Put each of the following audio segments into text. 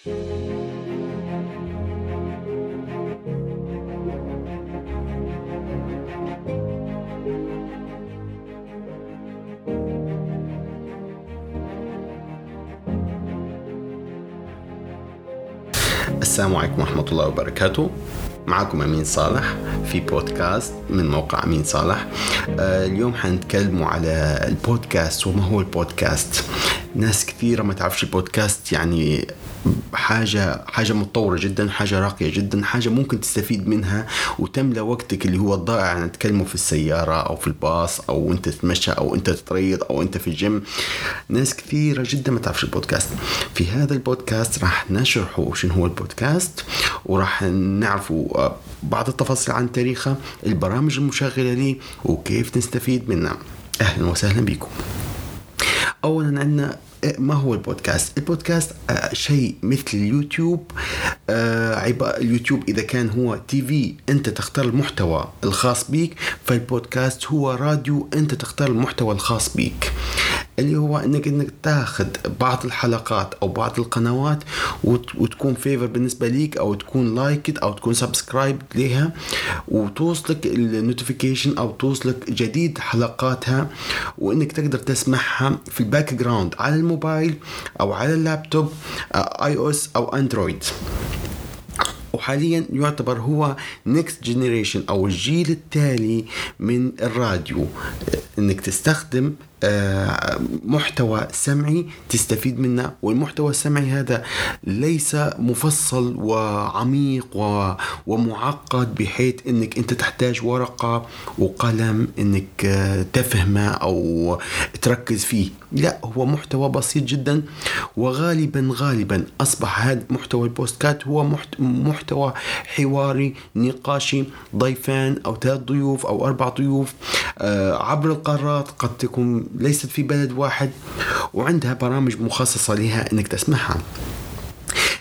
السلام عليكم ورحمة الله وبركاته. معكم أمين صالح في بودكاست من موقع أمين صالح. آه، اليوم حنتكلموا على البودكاست وما هو البودكاست. ناس كثيرة ما تعرفش البودكاست يعني حاجة حاجة متطورة جدا حاجة راقية جدا حاجة ممكن تستفيد منها وتملى وقتك اللي هو الضائع تكلمه في السيارة أو في الباص أو أنت تتمشى أو أنت تتريض أو أنت في الجيم. ناس كثيرة جدا ما تعرفش البودكاست. في هذا البودكاست راح نشرحه شنو هو البودكاست وراح نعرفوا آه، بعض التفاصيل عن تاريخه البرامج المشغلة ليه وكيف نستفيد منها. أهلا وسهلا بكم. اولا عندنا ما هو البودكاست؟ البودكاست آه، شيء مثل اليوتيوب آه، اليوتيوب إذا كان هو TV أنت تختار المحتوى الخاص بيك فالبودكاست هو راديو أنت تختار المحتوى الخاص بيك اللي هو انك إنك تاخذ بعض الحلقات أو بعض القنوات وت- وتكون favorite بالنسبة ليك أو تكون liked أو تكون subscribe لها وتوصلك ال notification أو توصلك جديد حلقاتها وإنك تقدر تسمعها في ال background على الموبايل أو على اللابتوب iOS أو اندرويد وحاليا يعتبر هو next generation أو الجيل التالي من الراديو. إنك تستخدم آه، محتوى سمعي تستفيد منه والمحتوى السمعي هذا ليس مفصل وعميق ومعقد بحيث إنك أنت تحتاج ورقة وقلم إنك آه، تفهمه أو تركز فيه. لا هو محتوى بسيط جدا وغالبا غالبا أصبح هذا محتوى البوستكات هو محت- محتوى حواري نقاشي ضيفان أو ثلاث ضيوف أو أربع ضيوف آه، عبر القارات قد تكون ليست في بلد واحد وعندها برامج مخصصة لها إنك تسمعها.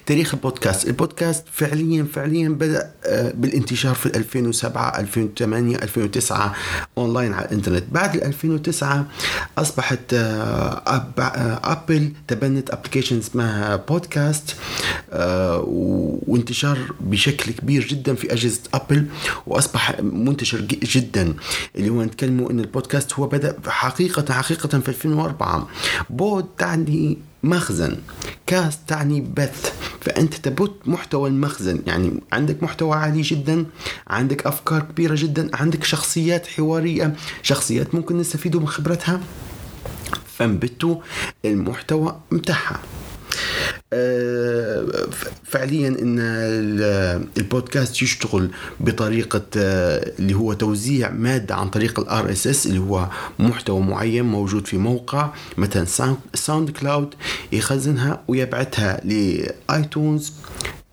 تاريخ البودكاست. البودكاست فعليا فعليا بدأ آه، بالانتشار في 2007 2008 2009 أونلاين على الإنترنت. بعد ال 2009 أصبحت آه، آه، أبل تبنت application اسمها بودكاست وانتشار بشكل كبير جدا في أجهزة أبل وأصبح منتشر جدا. اللي هو نتكلموا إن البودكاست هو بدأ حقيقه حقيقة في 2004 pod تعني مخزن cast تعني بث. فانت تبث محتوى المخزن. يعني عندك محتوى عالي جدا عندك أفكار كبيرة جدا عندك شخصيات حوارية شخصيات ممكن نستفيدوا من خبرتها. فنبثوا المحتوى متاعها فعليا إن ال- البودكاست يشتغل بطريقة آه، اللي هو توزيع مادة عن طريق ال RSS اللي هو محتوى معين موجود في موقع مثلا SoundCloud يخزنها ويبعثها ل iTunes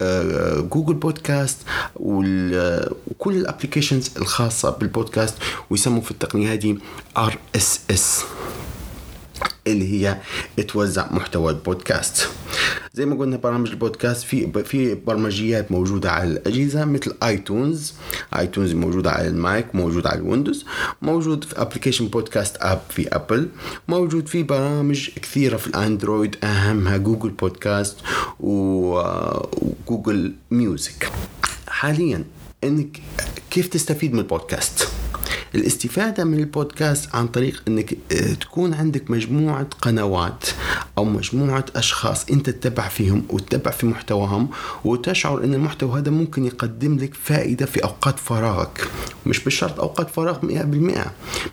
آه، Google Podcast وكل ال applications الخاصة بالبودكاست ويسموا في التقنية هذه RSS. اللي هي توزع محتوى البودكاست. زي ما قلنا برامج البودكاست في في برمجيات موجودة على الأجهزة مثل iTunes iTunes موجودة على ال Mac موجود على ال Windows. موجود في application Podcast app في Apple موجود في برامج كثيرة في ال Android أهمها Google Podcast و Google Music. حاليا إنك كيف تستفيد من البودكاست؟ الاستفادة من البودكاست عن طريق إنك آه، تكون عندك مجموعة قنوات. أو مجموعة أشخاص أنت تتبع فيهم وتتبع في محتواهم وتشعر إن المحتوى هذا ممكن يقدم لك فائدة في أوقات فراغك. مش بالشرط أوقات فراغ 100%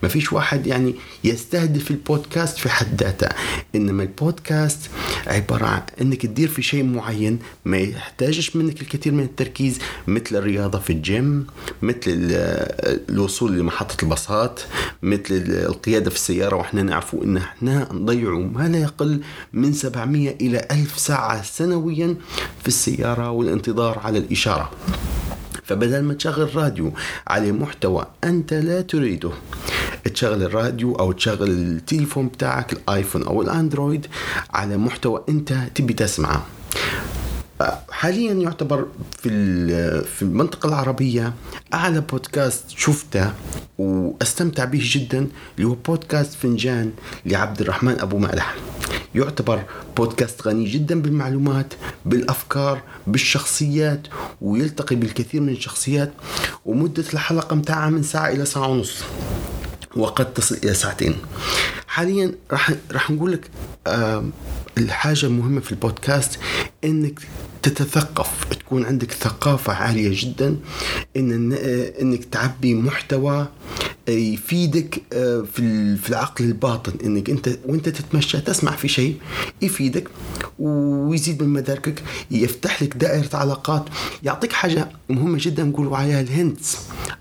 ما فيش واحد يعني يستهدف البودكاست في حد ذاته. إنما البودكاست عبارة عن إنك تدير في شيء معين ما يحتاجش منك الكثير من التركيز مثل الرياضة في الجيم مثل ال- الوصول لمحطة الباصات مثل القيادة في السيارة وإحنا نعرفوا إن إحنا نضيعوا ما لا يقل من 700 إلى 1000 ساعة سنويا في السيارة والانتظار على الإشارة. فبدل ما تشغل راديو على محتوى أنت لا تريده تشغل الراديو أو تشغل التليفون بتاعك الآيفون أو الأندرويد على محتوى أنت تبي تسمعه. حاليا يعتبر في في المنطقة العربية أعلى بودكاست شفته وأستمتع به جدا اللي هو بودكاست فنجان لعبد الرحمن أبو مالح يعتبر بودكاست غني جدا بالمعلومات بالأفكار بالشخصيات ويلتقي بالكثير من الشخصيات. ومدة الحلقة متاعها من ساعة إلى ساعة ونص وقد تصل إلى ساعتين. حاليا راح راح نقول لك آه الحاجة المهمة في البودكاست إنك تتثقف. تكون عندك ثقافة عالية جدا ان إنك تعبي محتوى يفيدك آه، في العقل الباطن إنك أنت وأنت تتمشى تسمع في شيء يفيدك ويزيد من مداركك يفتح لك دائرة علاقات يعطيك حاجة مهمة جدا نقولوا عليها الهنتس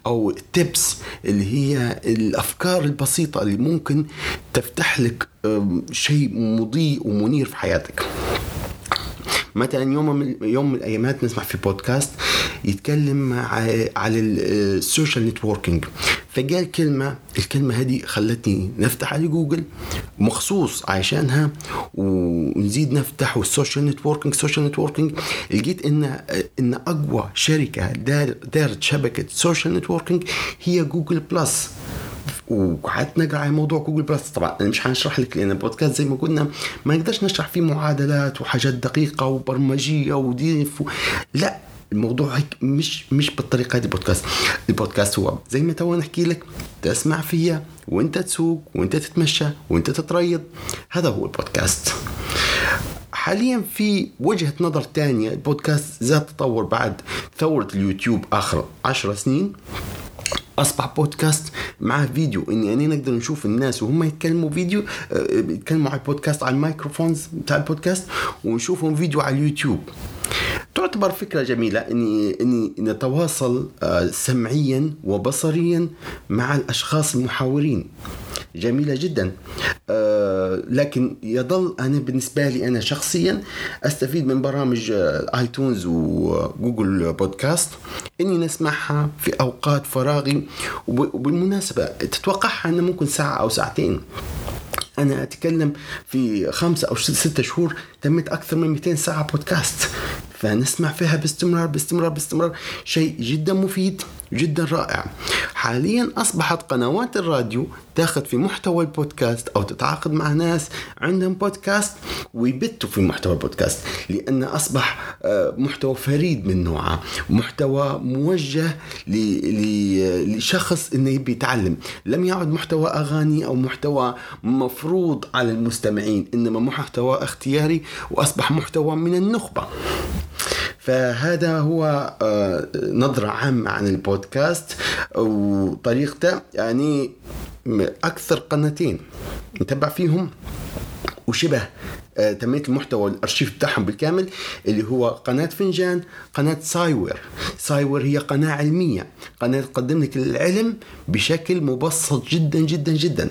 أو التبس اللي هي الأفكار البسيطة اللي ممكن تفتح لك شيء مضيء ومنير في حياتك. مثلا يوم من يوم من الأيامات نسمع في بودكاست يتكلم على ال social networking. فقال كلمة الكلمة هذه خلتني نفتح على جوجل مخصوص عشانها ونزيد نفتح وال social networking social networking. لقيت ان إن أقوى دار دارت شبكة social networking هي Google Plus. وقعدت نقرأ على موضوع Google Plus. طبعا أنا مش حنشرح لك لأن البودكاست زي ما قلنا ما نقدرش نشرح فيه معادلات وحاجات دقيقة وبرمجية وديف و... لا الموضوع هيك مش مش بالطريقة دي البودكاست. البودكاست هو زي ما تو نحكي لك تسمع فيها وأنت تسوق وأنت تتمشى وأنت تتريض. هذا هو البودكاست. حاليا في وجهة نظر تانية. البودكاست زاد تطور بعد ثورة اليوتيوب آخر عشر سنين. أصبح بودكاست مع فيديو. اني يعني نقدر نشوف الناس وهم يتكلموا فيديو آه، يتكلموا على البودكاست على ال microphones بتاع البودكاست ونشوفهم فيديو على اليوتيوب. تعتبر فكرة جميلة اني إني نتواصل آه، سمعيا وبصريا مع الأشخاص المحاورين. جميلة جدا. آه لكن يظل أنا بالنسبة لي أنا شخصيا أستفيد من برامج iTunes و Google Podcast. إني نسمعها في أوقات فراغي وبالمناسبة تتوقعها أنه ممكن ساعة أو ساعتين. أنا أتكلم في خمسة أو ستة شهور تمت أكثر من 200 ساعة بودكاست. فنسمع فيها باستمرار باستمرار باستمرار. شيء جدا مفيد. جدا رائع. حاليا أصبحت قنوات الراديو تاخذ في محتوى البودكاست أو تتعاقد مع ناس عندهم بودكاست ويبتوا في محتوى البودكاست لأن أصبح آه، محتوى فريد من نوعه محتوى موجه لشخص إنه يبي يتعلم. لم يعد محتوى أغاني أو محتوى مفروض على المستمعين إنما محتوى اختياري وأصبح محتوى من النخبة. فهذا هو آه، نظرة عامة عن البودكاست. وطريقته يعني أكثر قناتين نتبع فيهم وشبه آه، تنمية المحتوى الارشيف بتاعهم بالكامل اللي هو قناة فنجان قناة SciWare. SciWare هي قناة علمية قناة تقدم لك العلم بشكل مبسط جدا جدا جدا.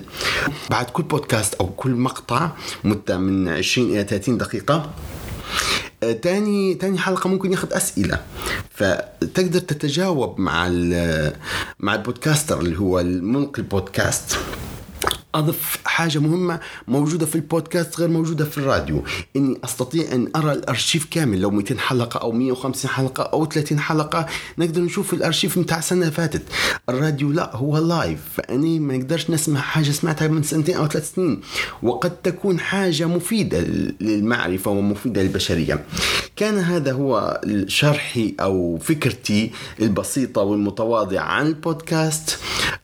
بعد كل بودكاست أو كل مقطع مدة من 20 إلى 30 دقيقة آه، تاني تاني حلقة ممكن ياخذ أسئلة. فتقدر تتجاوب مع مع ال podcaster اللي هو الملقي البودكاست. أضف حاجة مهمة موجودة في البودكاست غير موجودة في الراديو. إني أستطيع أن أرى الأرشيف كامل لو 200 حلقة أو 150 حلقة أو 30 حلقة نقدر نشوف الأرشيف بتاع السنة فاتت. الراديو لا هو لايف فأني ما نقدرش نسمع حاجة سمعتها من سنتين أو ثلاث سنين. وقد تكون حاجة مفيدة للمعرفة ومفيدة للبشرية. كان هذا هو شرحي أو فكرتي البسيطة والمتواضعة عن البودكاست.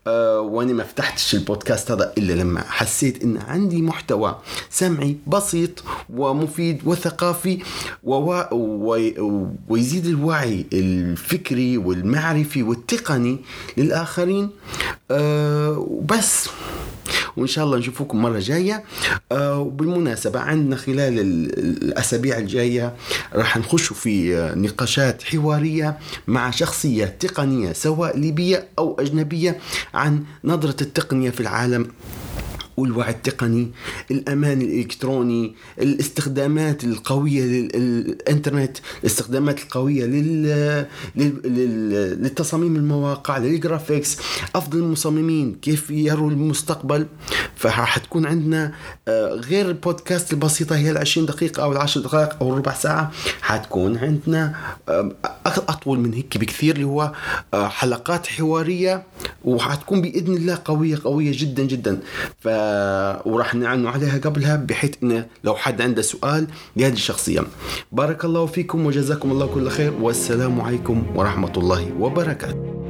أه وأنا ما فتحتش البودكاست هذا إلا لما حسيت إن عندي محتوى سمعي بسيط ومفيد وثقافي ويزيد الوعي الفكري والمعرفي والتقني للآخرين. أه وبس وإن شاء الله نشوفكم مرة جاية. آه وبالمناسبة عندنا خلال الأسابيع الجاية راح نخش في نقاشات حوارية مع شخصية تقنية سواء ليبية أو أجنبية عن نظرة التقنية في العالم. والوعي التقني الأمان الإلكتروني الاستخدامات القوية للإنترنت الاستخدامات القوية لل... لل... للتصاميم المواقع للجرافيكس أفضل المصممين كيف يروا المستقبل. فراح تكون عندنا آه، غير البودكاست البسيطة هي العشرين دقيقة أو العشر دقائق أو الربع ساعة. حتكون عندنا آه، أطول من هيك بكثير اللي هو آه، حلقات حوارية وحتكون بإذن الله قوية قوية جدا جدا. ف وراح نعنوا عليها قبلها بحيث إنه لو حد عنده سؤال لهذه الشخصية. بارك الله فيكم وجزاكم الله كل خير. والسلام عليكم ورحمة الله وبركاته.